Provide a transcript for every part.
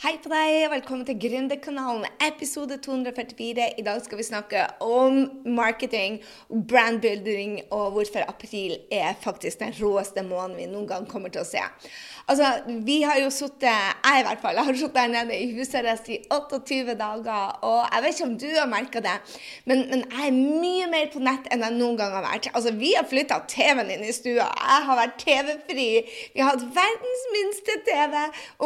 Hei på deg, velkommen til Gründerkanalen, episode 244. I dag skal vi snakke om marketing, brandbuilding og hvorfor april er faktisk den råeste måneden vi noen gang kommer til å se. Altså, vi har jo sittet, jeg i hvert fall, har sittet der nede i husarrest i 28 dager, og jeg vet ikke om du har merka det, men, men, jeg er mye mer på nett enn jeg noen gang har vært. Altså, vi har flytta TV-en inn i stua. Jeg har vært TV-fri. Vi har hatt verdens minste TV.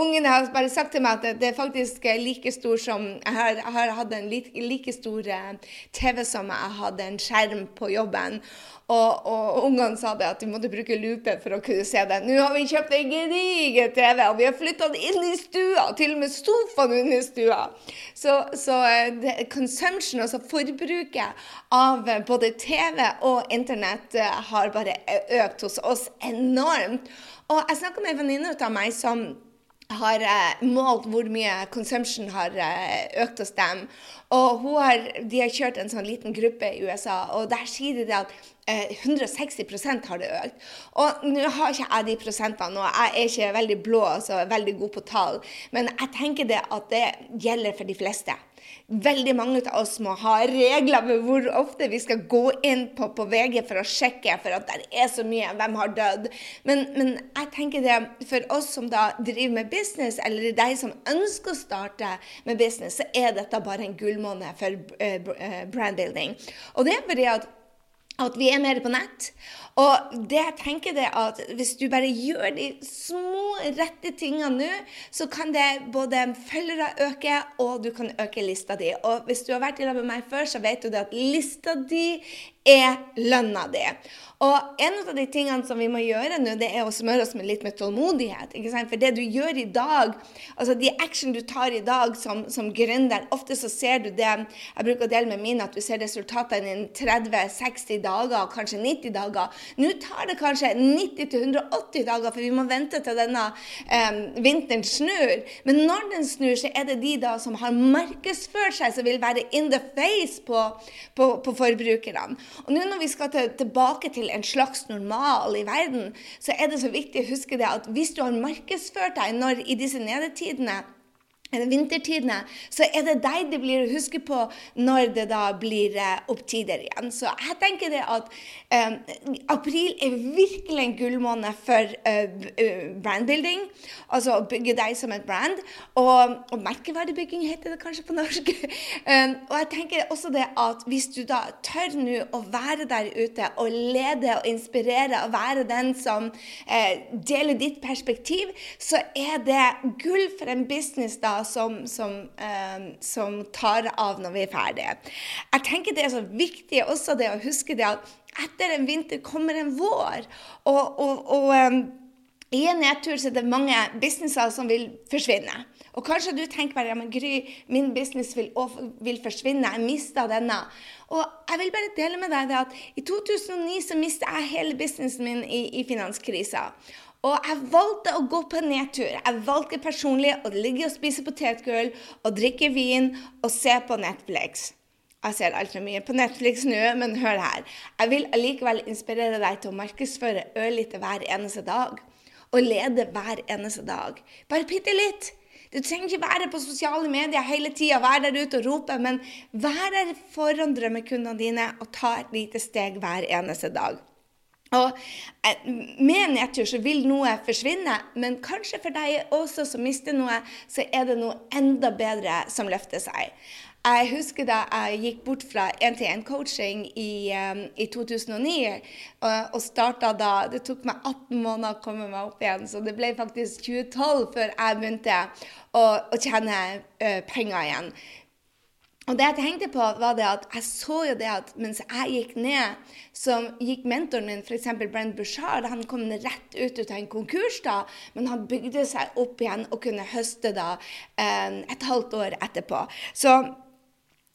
Ungene har bare sagt til meg at det er faktisk like stor som Jeg har, jeg har hatt en like, like stor eh, TV som jeg hadde en skjerm på jobben. Og, og ungene sa det at de måtte bruke lupe for å kunne se det. Nå har vi kjøpt en gedigen TV, og vi har flytta den inn i stua. Til og med sofaen under stua. Så, så eh, det, consumption, altså forbruket av både TV og internett, eh, har bare økt hos oss enormt. Og jeg snakka med en venninne av meg som har eh, målt hvor mye consumption har eh, økt hos dem. Og har, de har kjørt en sånn liten gruppe i USA, og der sier de at eh, 160% har det økt. Og nå har ikke jeg de prosentene, og jeg er ikke veldig blå, altså veldig god på tall, men jeg tenker det at det gjelder for de fleste veldig mange av oss må ha regler for hvor ofte vi skal gå inn på, på VG for å sjekke, for at det er så mye. Hvem har dødd? Men, men, jeg tenker det for oss som da driver med business, eller de som ønsker å starte med business, så er dette bare en gullmåned for uh, brandbuilding. Og det er fordi at at vi er mer på nett. Og det jeg tenker det at hvis du bare gjør de små, rette tingene nå, så kan det både følgere øke, og du kan øke lista di. Og hvis du har vært i lag med meg før, så vet du det at lista di er lønna di. Og en av de tingene som vi må gjøre nå, det er å smøre oss med litt med tålmodighet. ikke sant? For det du gjør i dag, altså de action du tar i dag som, som gründer, ofte så ser du det Jeg bruker å dele med mine at du ser resultatene innen 30-60 dager, kanskje 90 dager. Nå tar det kanskje 90-180 dager, for vi må vente til denne um, vinteren snur. Men når den snur, så er det de da som har markedsført seg, som vil være in the face på, på, på forbrukerne. Og nå når vi skal til, tilbake til en slags normal i verden, så er det så viktig å huske det at hvis du har markedsført deg når i disse nedetidene vintertidene, så er det deg det blir å huske på når det da blir eh, opptider igjen. Så jeg tenker det at eh, april er virkelig en gullmåned for eh, brandbuilding. Altså å bygge deg som et brand. Og, og merkevarebygging heter det kanskje på norsk. um, og jeg tenker også det at hvis du da tør nå å være der ute og lede og inspirere og være den som eh, deler ditt perspektiv, så er det gull for en business da som, som, eh, som, tar av når vi er ferdige. Jeg tenker Det er så viktig også det å huske det at etter en vinter kommer en vår. og, og, og eh, i en nedtur så er det mange businesser som vil forsvinne. Og kanskje du tenker bare ja, men Gry, min business vil, vil forsvinne. Jeg mista denne. Og jeg vil bare dele med deg det at i 2009 så mista jeg hele businessen min i, i finanskrisa. Og jeg valgte å gå på en nedtur. Jeg valgte personlig å ligge og spise potetgull og drikke vin og se på Netflix. Jeg ser altfor mye på Netflix nå, men hør her. Jeg vil allikevel inspirere deg til å markedsføre ørlite hver eneste dag. Og lede hver eneste dag. Bare bitte litt. Du trenger ikke være på sosiale medier hele tida, være der ute og rope, men vær der foran drømmekundene dine og ta et lite steg hver eneste dag. Og med Med nedtur så vil noe forsvinne, men kanskje for deg også som mister noe, så er det noe enda bedre som løfter seg. Jeg husker da jeg gikk bort fra 1-til-1-coaching i, um, i, 2009 og, og starta da Det tok meg 18 måneder å komme meg opp igjen, så det ble faktisk 2012 før jeg begynte å, å tjene uh, penger igjen. Og det jeg tenkte på, var det at jeg så jo det at mens jeg gikk ned, så gikk mentoren min, f.eks. Brent Bushard, han kom rett ut av en konkurs da, men han bygde seg opp igjen og kunne høste da eh, et halvt år etterpå. Så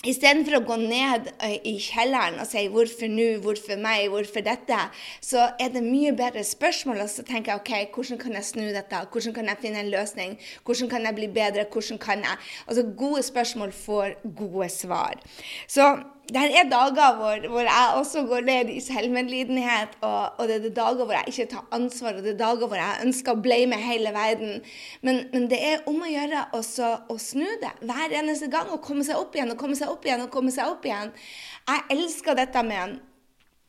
Istedenfor å gå ned eh, i kjelleren og si 'hvorfor nå', 'hvorfor meg', 'hvorfor dette', så er det mye bedre spørsmål. Og så tenker jeg OK, hvordan kan jeg snu dette? Hvordan kan jeg finne en løsning? Hvordan kan jeg bli bedre? Hvordan kan jeg Altså, gode spørsmål får gode svar. Så det er dager hvor, hvor, jeg også går ned i selvmedlidenhet, og, og, det er dager hvor jeg ikke tar ansvar, og det er dager hvor jeg ønsker å blame hele verden. Men, men det er om å gjøre også, å snu det hver eneste gang og komme seg opp igjen og komme seg opp igjen og komme seg opp igjen. Jeg elsker dette med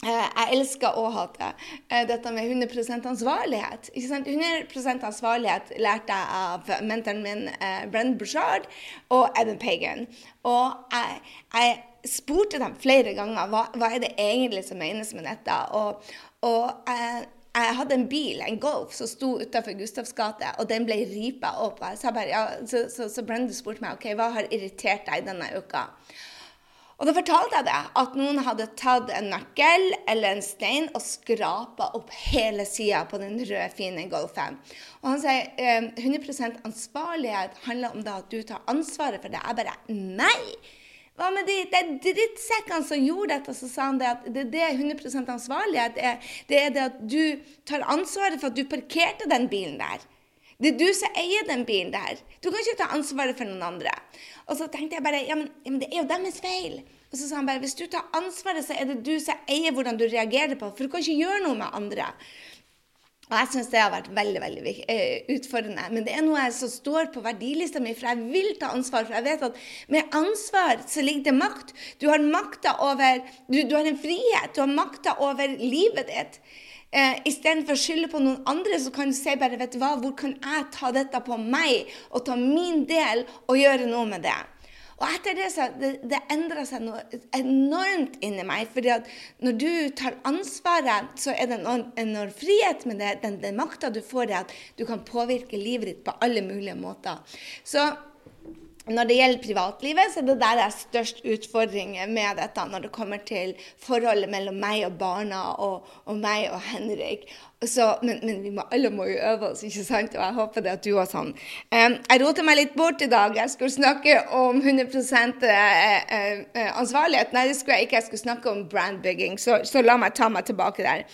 eh, jeg elsker å hate eh, dette med 100% ansvarlighet. 100 ansvarlighet lærte jeg av mentoren min, eh, Brenn Bushard og Evan Pagan. Og jeg, jeg spurte dem flere ganger hva, hva er det egentlig som menes med dette. Og, og jeg, jeg, hadde en bil, en Golf, som sto utafor Gustavs gate, og den ble ripa opp. Så, bare, ja, så, så, så Brenda spurte meg ok, hva har irritert deg denne uka. Og da fortalte jeg det, at noen hadde tatt en nøkkel eller en stein og skrapa opp hele sida på den røde, fine Golfen. Og han sier 100% ansvarlighet handler om da at du tar ansvaret for det. Jeg bare Nei! Hva med de, de drittsekkene som gjorde dette? Så sa han det at det, det er 100 ansvarlighet. Det er, det er det at du tar ansvaret for at du parkerte den bilen der. Det er du som eier den bilen der. Du kan ikke ta ansvaret for noen andre. Og så tenkte jeg bare ja, men, ja, men det er jo deres feil. Og så sa han bare hvis du tar ansvaret, så er det du som eier hvordan du reagerer på. For du kan ikke gjøre noe med andre. Og jeg syns det har vært veldig veldig uh, utfordrende. Men det er noe som står på verdilista mi, for jeg vil ta ansvar. For jeg vet at med ansvar så ligger det makt. Du har makta over du, du, har en frihet. Du har makta over livet ditt. Eh, Istedenfor å skylde på noen andre, så kan du si bare vet du hva, hvor kan jeg ta dette på meg og ta min del og gjøre noe med det. Og etter det så det, det endra seg noe enormt inni meg. fordi at når du tar ansvaret, så er det en enorm frihet med det. Den, den makta du får, er at du kan påvirke livet ditt på alle mulige måter. Så når det gjelder privatlivet, så er det der det er størst utfordringer med dette når det kommer til forholdet mellom meg og barna og, og meg og Henrik. Så, men, men, må, alle må jo øve oss, ikke sant? Og jeg håper det at du også sånn. Um, jeg roter meg litt bort i dag. Jeg skulle snakke om 100 uh, uh, ansvarlighet. Nei, det skulle jeg ikke. Jeg skulle snakke om brandbygging. Så, så la meg ta meg tilbake der.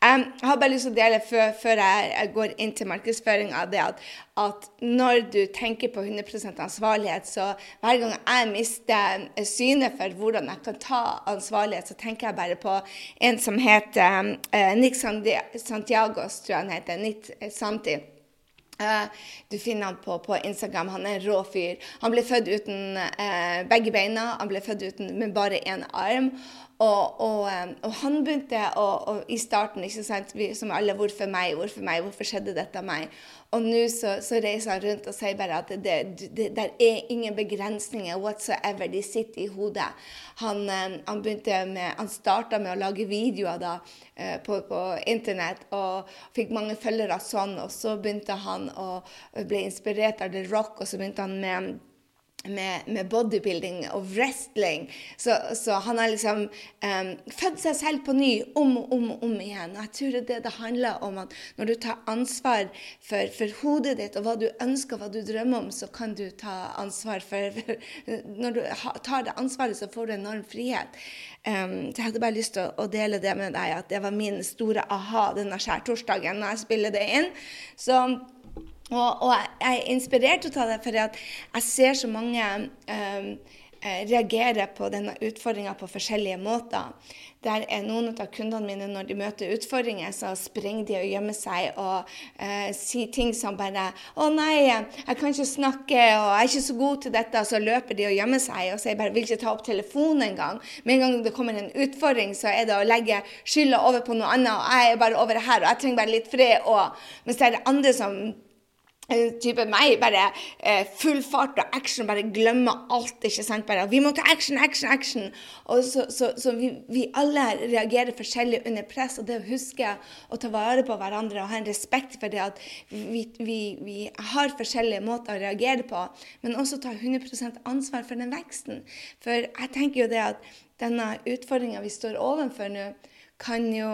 Um, jeg har bare lyst til å dele før, før jeg, går inn til markedsføringa, det at, at, når du tenker på 100% ansvarlighet, så hver gang jeg mister synet for hvordan jeg kan ta ansvarlighet, så tenker jeg bare på en som heter uh, Nick Santiago Santiagos, tror jeg han heter. Nitt Santi. Uh, du finner han på, på, Instagram. Han er en rå fyr. Han ble født uten uh, begge beina. Han ble født uten, med bare én arm. Og, og, um, og, han begynte og i starten, ikke sant, vi, som alle 'Hvorfor meg? Hvorfor meg? Hvorfor skjedde dette meg?' Og nå så, så, reiser han rundt og sier bare at det, det, det er ingen begrensninger whatsoever. De sitter i hodet. Han, um, han begynte med, han starta med å lage videoer da, uh, på, på, internett og fikk mange følgere sånn. Og så begynte han å bli inspirert av The Rock, og så begynte han med med, med, bodybuilding og wrestling. Så, så han har liksom um, født seg selv på ny om og om, om igjen. Og jeg tror det, det handler om at når du tar ansvar for, for, hodet ditt og hva du ønsker, hva du drømmer om, så kan du ta ansvar for, for Når du tar det ansvaret, så får du enorm frihet. Um, så jeg hadde bare lyst til å, å, dele det med deg, at det var min store aha denne skjærtorsdagen når jeg spiller det inn. Så og, og, jeg er inspirert av det, for jeg ser så mange um, reagere på denne utfordringa på forskjellige måter. Der er noen av kundene mine, når de møter utfordringer, så springer de og gjemmer seg og uh, sier ting som bare 'Å nei, jeg kan ikke snakke, og jeg er ikke så god til dette.' Så løper de og gjemmer seg og sier bare 'vil ikke ta opp telefonen engang'. Med en gang det kommer en utfordring, så er det å legge skylda over på noe annet. og 'Jeg er bare over her, og jeg trenger bare litt fred'. Og, mens det er andre som type meg. Bare eh, full fart og action. Bare glemmer alt. ikke sant? Bare, Vi må ta action, action, action. Og så, så, så vi, vi, alle reagerer forskjellig under press. Og det å huske å ta vare på hverandre og ha en respekt for det at vi, vi, vi har forskjellige måter å reagere på, men også ta 100% ansvar for den veksten. For jeg tenker jo det at denne utfordringa vi står overfor nå, kan jo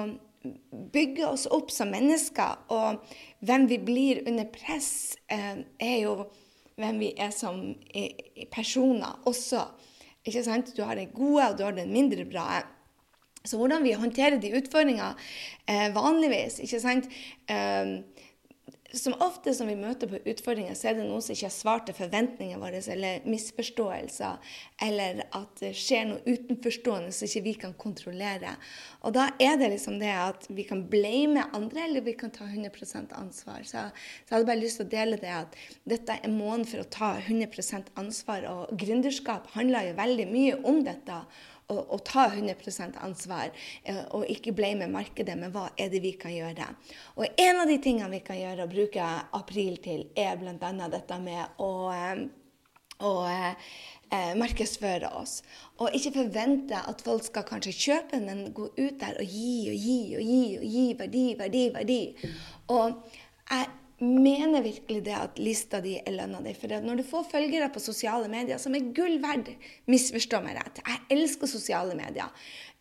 bygge oss opp som mennesker. Og hvem vi blir under press, eh, er jo hvem vi er som personer også. Ikke sant? Du har det gode, og du har det mindre bra. Så hvordan vi håndterer de utfordringene eh, vanligvis ikke sant? Som ofte som vi møter på utfordringer, så er det noe som ikke har svart til forventningene våre, eller misforståelser, eller at det skjer noe utenforstående som ikke vi kan kontrollere. Og da er det liksom det at vi kan blame andre, eller vi kan ta 100% ansvar. Så, så jeg hadde bare lyst til å dele det at dette er måneden for å ta 100% ansvar, og gründerskap handler jo veldig mye om dette å, å ta 100 ansvar eh, og ikke blame markedet, men hva er det vi kan gjøre? Og en av de tingene vi kan gjøre og bruke april til, er bl.a. dette med å, eh, å eh, markedsføre oss. Og ikke forvente at folk skal kanskje kjøpe, men gå ut der og gi og gi og gi og gi verdi, verdi, verdi. Og jeg mener virkelig det at lista di er lønna di. For når du får følgere på sosiale medier, som er gull verdt, misforstå meg rett. Jeg elsker sosiale medier.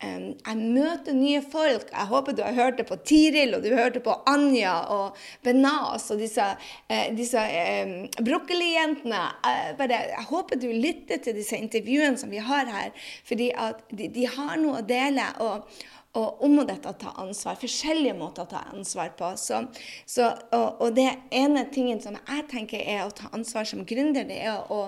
Jeg møter nye folk. Jeg håper du har hørt det på Tiril, og du hørte på Anja og Benas og disse, uh, disse brokkolijentene. Uh, jeg håper du lytter til disse intervjuene som vi har her, fordi de, de har noe å dele. og og om dette å ta ansvar. Forskjellige måter å ta ansvar på. Så, så, og, og, det ene tingen som jeg tenker er å ta ansvar som gründer, det er å,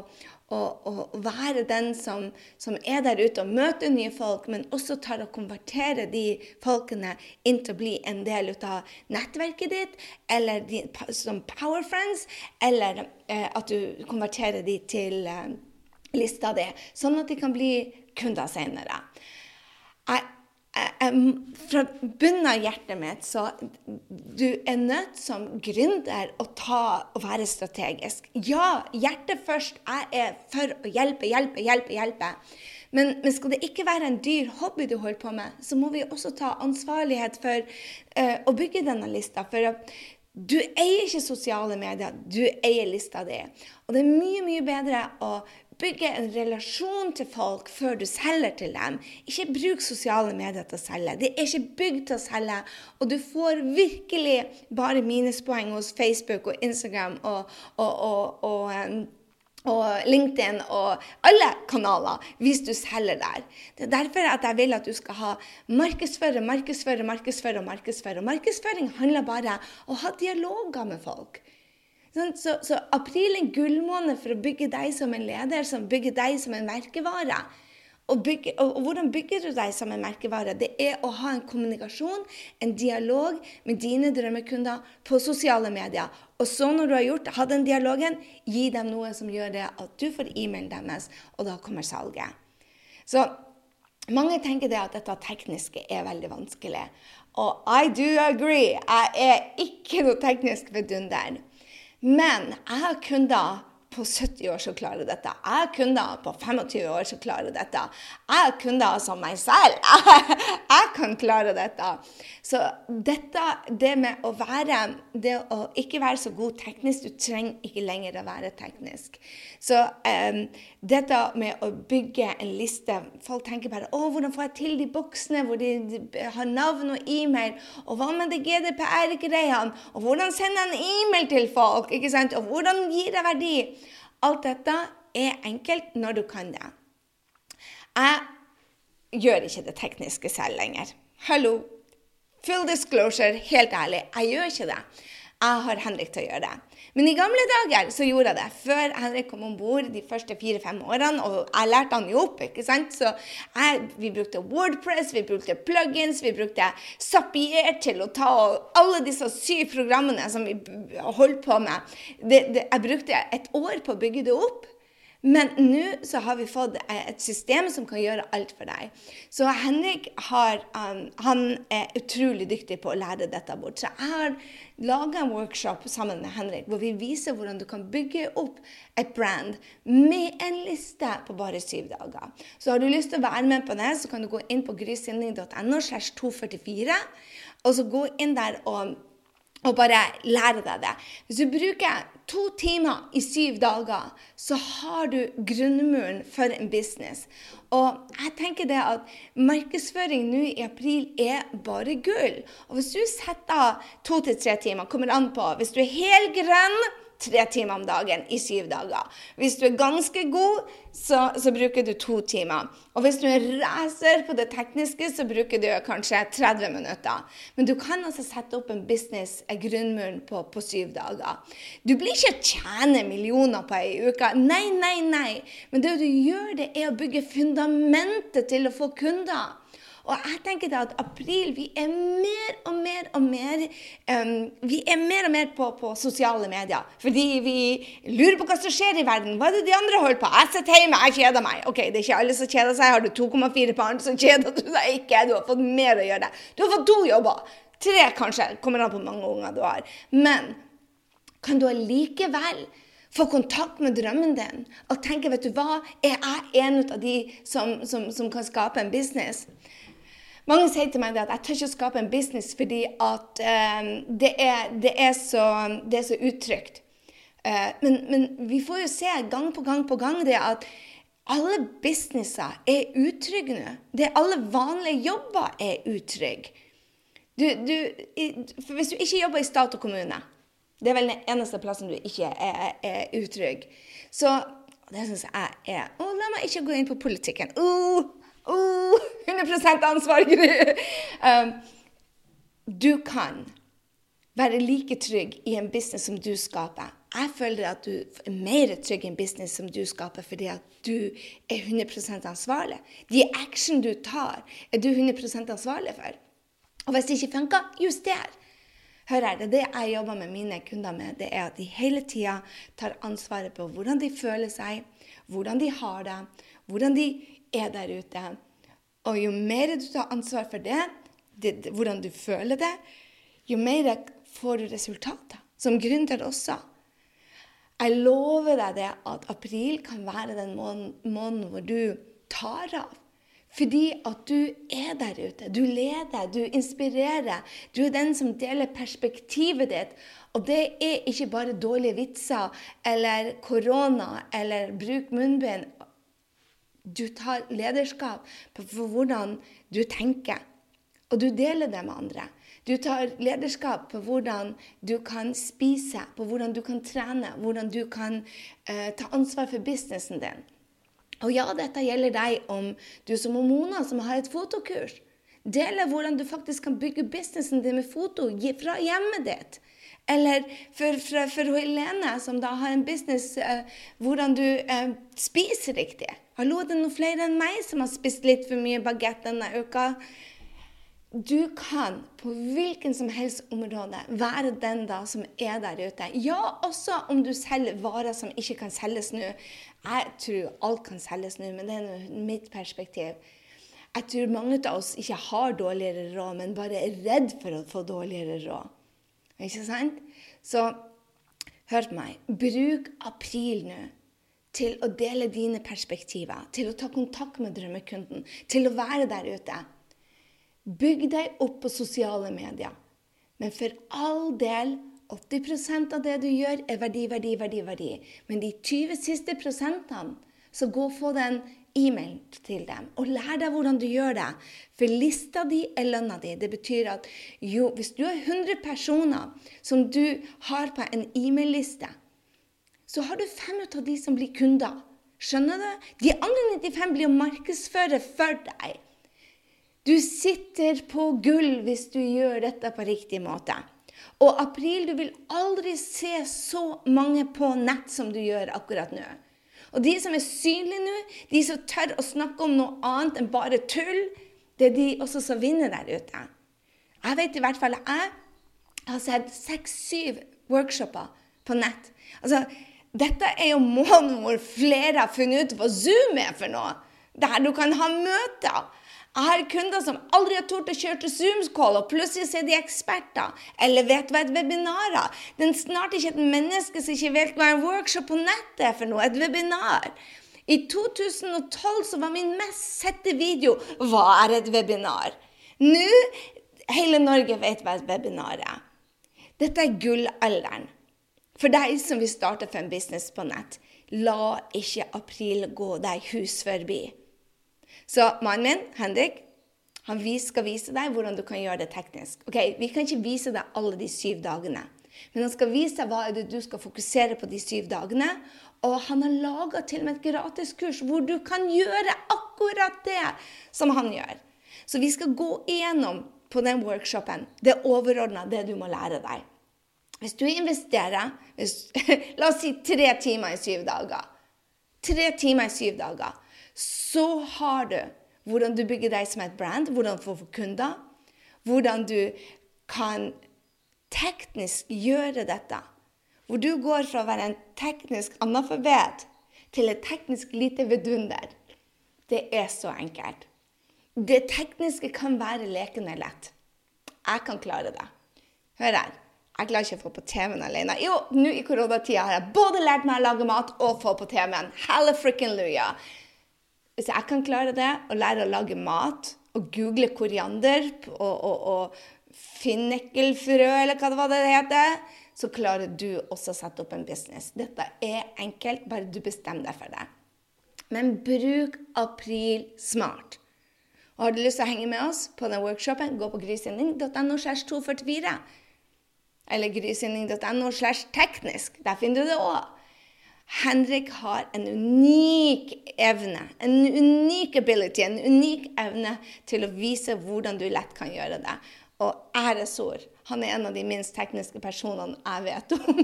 å, å være den som, som, er der ute og møter nye folk, men også tar og konvertere de folkene inn til å bli en del av nettverket ditt, eller de, som power friends, eller eh, at du konverterer de til eh, lista di, sånn at de kan bli kunder senere. Jeg fra bunnen av hjertet mitt så du er nødt som gründer å ta og være strategisk. Ja, hjertet først. Jeg er for å hjelpe, hjelpe, hjelpe. hjelpe. Men, men, skal det ikke være en dyr hobby du holder på med, så må vi også ta ansvarlighet for uh, å bygge denne lista. For du eier ikke sosiale medier, du eier lista di. Og det er mye, mye bedre å bygge en relasjon til folk før du selger til dem. Ikke bruk sosiale medier til å selge. Det er ikke bygd til å selge. Og du får virkelig bare minuspoeng hos Facebook og Instagram og, og, og, og og LinkedIn og alle kanaler hvis du selger der. Det er derfor at jeg vil at du skal ha markedsføre, markedsføre, markedsføre markedsføre. Markedsføring handler bare om å ha dialoger med folk. Sånn, så, så, april er en gullmåned for å bygge deg som en leder, som bygger deg som en merkevare. Og, bygge, og, og, hvordan bygger du deg som en merkevare? Det er å ha en kommunikasjon, en dialog med dine drømmekunder på sosiale medier. Og så når du har gjort, hatt den dialogen, gi dem noe som gjør det at du får e-mailen deres, og da kommer salget. Så mange tenker det at dette tekniske er veldig vanskelig. Og I do agree. Jeg er ikke noe teknisk vidunder. Men jeg har kunder på 70 år som klarer dette. Jeg har kunder på 25 år som klarer dette. Jeg har kunder som meg selv. Jeg kan klare dette. Så dette, det med å være Det å ikke være så god teknisk Du trenger ikke lenger å være teknisk. Så um, dette med å bygge en liste Folk tenker bare å, hvordan får jeg til de boksene hvor de har navn og e-mail? Og hva med det GDPR-greiene? Og hvordan sender jeg en e-mail til folk? ikke sant? Og hvordan gir jeg verdi? Alt dette er enkelt når du kan det. Jeg gjør ikke det tekniske selv lenger. Hallo. Full disclosure, helt ærlig, jeg gjør ikke det. Jeg har Henrik til å gjøre det. Men i gamle dager så gjorde jeg det. Før Henrik kom om bord de første fire-fem årene. Og jeg lærte han jo opp. ikke sant? Så jeg, Vi brukte Wordpress, vi brukte plugins, vi brukte Zapier til å ta alle disse syv programmene som vi holdt på med. Det, det, jeg brukte et år på å bygge det opp. Men nå så har vi fått et system som kan gjøre alt for deg. Så Henrik har, um, han er utrolig dyktig på å lære dette bort. Så jeg har laga en workshop sammen med Henrik hvor vi viser hvordan du kan bygge opp et brand med en liste på bare syv dager. Så har du lyst til å være med på det, så kan du gå inn på grysinning.no slash 244, og så gå inn der og og bare lære deg det. Hvis du bruker to timer i syv dager, så har du grunnmuren for en business. Og jeg tenker det at markedsføring nå i april er bare gull. Og hvis du setter av to til tre timer, kommer an på Hvis du er helt grønn, tre timer om dagen i syv dager. Hvis du er ganske god, så, så bruker du to timer. Og hvis du er racer på det tekniske, så bruker du kanskje 30 minutter. Men du kan altså sette opp en business, en grunnmuren, på, på syv dager. Du blir ikke tjene millioner på ei uke. Nei, nei, nei. Men det du gjør, det er å bygge fundamentet til å få kunder. Og jeg tenker da at april Vi er mer og mer og mer um, Vi er mer og mer på, på, sosiale medier. Fordi vi lurer på hva som skjer i verden. Hva er det de andre holder på? Jeg sitter hjemme, jeg kjeder meg. Ok, det er ikke alle som kjeder seg. Har du 2,4 barn, så kjeder du deg ikke. Du har fått mer å gjøre. Du har fått to jobber. Tre, kanskje. Kommer an på hvor mange unger du har. Men kan du allikevel få kontakt med drømmen din og tenke vet du hva, er jeg en av de som, som, som kan skape en business? Mange sier til meg at jeg tør ikke å skape en business fordi at um, det, er, det, er så, det, er, så, utrygt. Uh, men, men, vi får jo se gang på gang på gang det at alle businesser er utrygge nå. Det alle vanlige jobber er utrygge. Hvis du ikke jobber i stat og kommune, det er vel den eneste plassen du ikke er, er utrygg, så det syns jeg er Å, la meg ikke gå inn på politikken. Uh, Oh, 100 ansvar, Gry! Um, du kan være like trygg i en business som du skaper. Jeg føler at du er mer trygg i en business som du skaper, fordi at du er 100% ansvarlig. De action du tar, er du 100% ansvarlig for. Og hvis det ikke funker, juster. Hør her, det det jeg jobber med mine kunder med. Det er at de hele tida tar ansvaret på hvordan de føler seg, hvordan de har det, hvordan de er der ute. Og jo mer du tar ansvar for det, det, det hvordan du føler det, jo mer får du resultater. Som gründer også. Jeg lover deg det at april kan være den måneden hvor du tar av. Fordi at du er der ute. Du leder, du inspirerer. Du er den som deler perspektivet ditt. Og det er ikke bare dårlige vitser eller korona eller bruk munnbind du tar lederskap for hvordan du tenker, og du deler det med andre. Du tar lederskap på hvordan du kan spise, på hvordan du kan trene, hvordan du kan uh, ta ansvar for businessen din. Og ja, dette gjelder deg om du som Mona, som har et fotokurs. Dele hvordan du faktisk kan bygge businessen din med foto fra hjemmet ditt. Eller for, for, for Helene, som da har en business, uh, hvordan du uh, spiser riktig. Hallo, det er noen flere enn meg som har spist litt for mye bagett denne uka. Du kan på hvilken som helst område være den da som er der ute. Ja, også om du selger varer som ikke kan selges nå. Jeg tror alt kan selges nå, men det er mitt perspektiv. Jeg tror mange av oss ikke har dårligere råd, men bare er redd for å få dårligere råd. Ikke sant? Så hør på meg. Bruk april nå til å dele dine perspektiver, til å ta kontakt med drømmekunden, til å være der ute. Bygg deg opp på sosiale medier. Men for all del 80% av det du gjør, er verdi, verdi, verdi. verdi. Men de 20 siste prosentene, så gå og få den e-mail til dem. Og lær deg hvordan du gjør det. For lista di er lønna di. Det betyr at jo, hvis du har 100 personer som du har på en e-mail-liste, så har du fem av de som blir kunder. Skjønner du? De andre 95 blir å markedsføre for deg. Du sitter på gull hvis du gjør dette på riktig måte. Og april, du vil aldri se så mange på nett som du gjør akkurat nå. Og de som er synlige nå, de som tør å snakke om noe annet enn bare tull, det er de også som vinner der ute. Jeg vet i hvert fall jeg har sett seks-syv workshoper på nett. Altså, dette er jo måneden hvor flere har funnet ut hva Zoom er for noe. Der du kan ha møter. Jeg har kunder som aldri har tort å kjøre til Zoom-call, og plutselig er de eksperter. Eller vet hva et webinar er. Det er snart ikke et menneske som ikke vet hva en workshop på nettet er for noe. Et webinar. I 2012 så var min mest sette video 'Hva er et webinar?' Nå hele Norge vet hva et webinar er. Dette er gullalderen. For deg som vil starte for en business på nett, la ikke april gå deg hus forbi. Så mannen min, Henrik, han skal vise deg hvordan du kan gjøre det teknisk. Ok, Vi kan ikke vise deg alle de syv dagene. Men han skal vise deg hva er det du skal fokusere på de syv dagene. Og han har laga til og med et gratiskurs hvor du kan gjøre akkurat det som han gjør. Så vi skal gå igjennom på den workshopen det overordna, det du må lære deg. Hvis du investerer hvis, La oss si tre timer i syv dager. Tre timer i syv dager. Så har du hvordan du bygger deg som et brand, hvordan du får kunder, hvordan du kan teknisk gjøre dette. Hvor du går fra å være en teknisk analfabet til et teknisk lite vidunder. Det er så enkelt. Det tekniske kan være lekende lett. Jeg kan klare det. Hør her. Jeg klarer ikke å få på TV-en alene. Jo, nå i koronatida har jeg både lært meg å lage mat og få på TV-en. Halla frikken luja. Hvis jeg kan klare det, å lære å lage mat og google koriander og, og, og finnekkelfrø, eller hva det heter, så klarer du også å sette opp en business. Dette er enkelt, bare du bestemmer deg for det. Men bruk april smart. Og har du lyst til å henge med oss på den workshopen, gå på grysynding.no 244 eller grysynding.no slash teknisk. Der finner du det òg. Henrik har en unik evne, en unik ability, en unik evne til å vise hvordan du lett kan gjøre det. Og æresord. Han er en av de minst tekniske personene jeg vet om.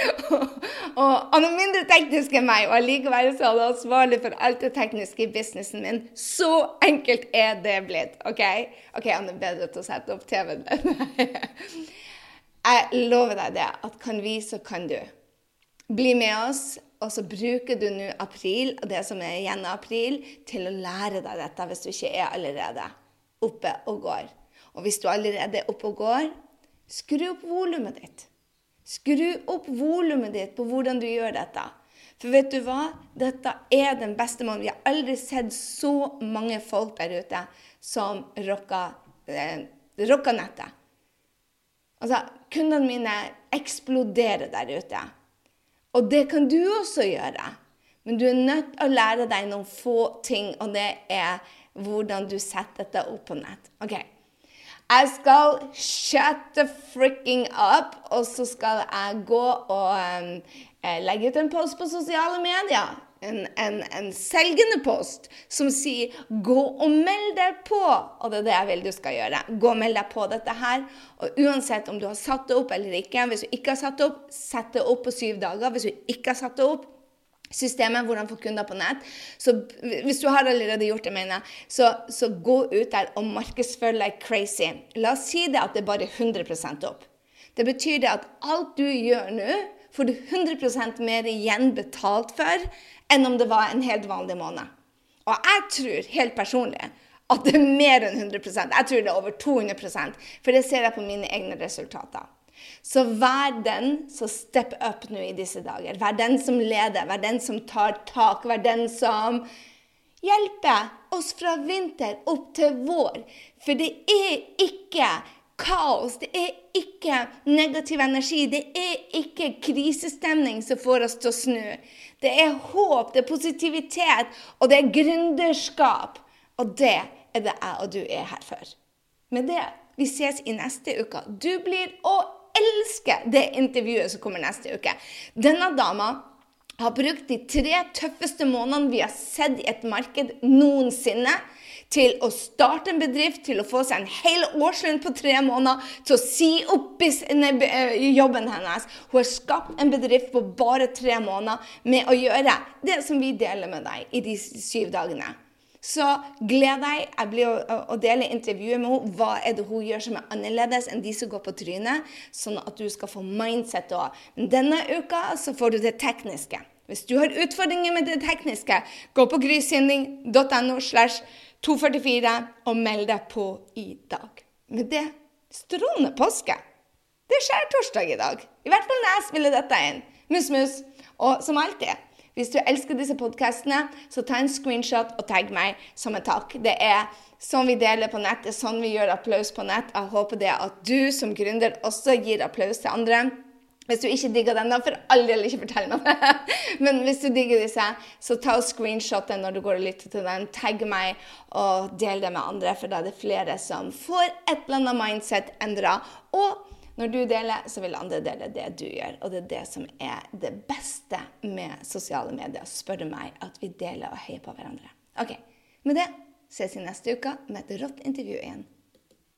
og, han er mindre teknisk enn meg, og allikevel er han ansvarlig for alt det tekniske i businessen min. Så enkelt er det blitt. OK? Ok, Han er bedre til å sette opp TV-en Jeg lover deg det, at kan vi, så kan du. Bli med oss, og så bruker du nå april, og det som er igjen av april, til å lære deg dette hvis du ikke er allerede oppe og går. Og hvis du allerede er oppe og går, skru opp volumet ditt. Skru opp volumet ditt på hvordan du gjør dette. For vet du hva? Dette er den beste måten. Vi har aldri sett så mange folk der ute som rocker, eh, rocker nettet. Altså, kundene mine eksploderer der ute. Og det kan du også gjøre. Men du er nødt til å lære deg noen få ting, og det er hvordan du setter dette opp på nett. Ok, Jeg skal shut the fricking up, og så skal jeg gå og um, legge ut en post på sosiale medier en, en, en, selgende post som sier 'gå og meld deg på'. Og det er det jeg vil du skal gjøre. Gå og meld deg på dette her. Og uansett om du har satt det opp eller ikke, hvis du ikke har satt det opp, sett det opp på syv dager. Hvis du ikke har satt det opp, systemet, hvordan få kunder på nett. Så hvis du har allerede gjort det, mener jeg, så, så gå ut der og markedsfør like crazy. La oss si det at det er bare 100% opp. Det betyr det at alt du gjør nå, får du 100% mer igjen betalt for enn om det var en helt vanlig måned. Og jeg tror helt personlig at det er mer enn 100% Jeg tror det er over 200% for det ser jeg på mine egne resultater. Så vær den som step up nå i disse dager. Vær den som leder, vær den som tar tak, vær den som hjelper oss fra vinter opp til vår. For det er ikke kaos, det er ikke negativ energi, det er ikke krisestemning som får oss til å snu. Det er håp, det er positivitet, og det er gründerskap. Og det er det jeg og du er her for. Med det, vi ses i neste uke. Du blir å elske det intervjuet som kommer neste uke. Denne dama har brukt de tre tøffeste månedene vi har sett i et marked noensinne til å starte en bedrift, til å få seg en hel årslønn på tre måneder, til å si opp i jobben hennes. Hun har skapt en bedrift på bare tre måneder med å gjøre det som vi deler med deg i de syv dagene. Så gled deg. Jeg blir å, å dele intervjuet med henne. Hva er det hun gjør som er annerledes enn de som går på trynet? Sånn at du skal få mindset òg. Denne uka så får du det tekniske. Hvis du har utfordringer med det tekniske, gå på grysynding.no slash 244 og meld deg på i dag. Med det strålende påske! Det skjer torsdag i dag. I hvert fall når jeg spiller dette inn. Mus, mus. Og som alltid, hvis du elsker disse podkastene, så ta en screenshot og tagg meg som en takk. Det er sånn vi deler på nett, det er sånn vi gjør applaus på nett. Jeg håper det at du som gründer også gir applaus til andre. Hvis du ikke digger den, da for all del ikke fortell meg det. Men hvis du digger disse, så ta og screenshot den når du går og lytter til den. Tagg meg og del det med andre, for da er det flere som får et eller annet mindset endra. Og Når du deler, så vil andre dele det du gjør. Og det er det som er det beste med sosiale medier, spør du meg, at vi deler og heier på hverandre. Ok, Med det ses vi neste uke med et rått intervju igjen.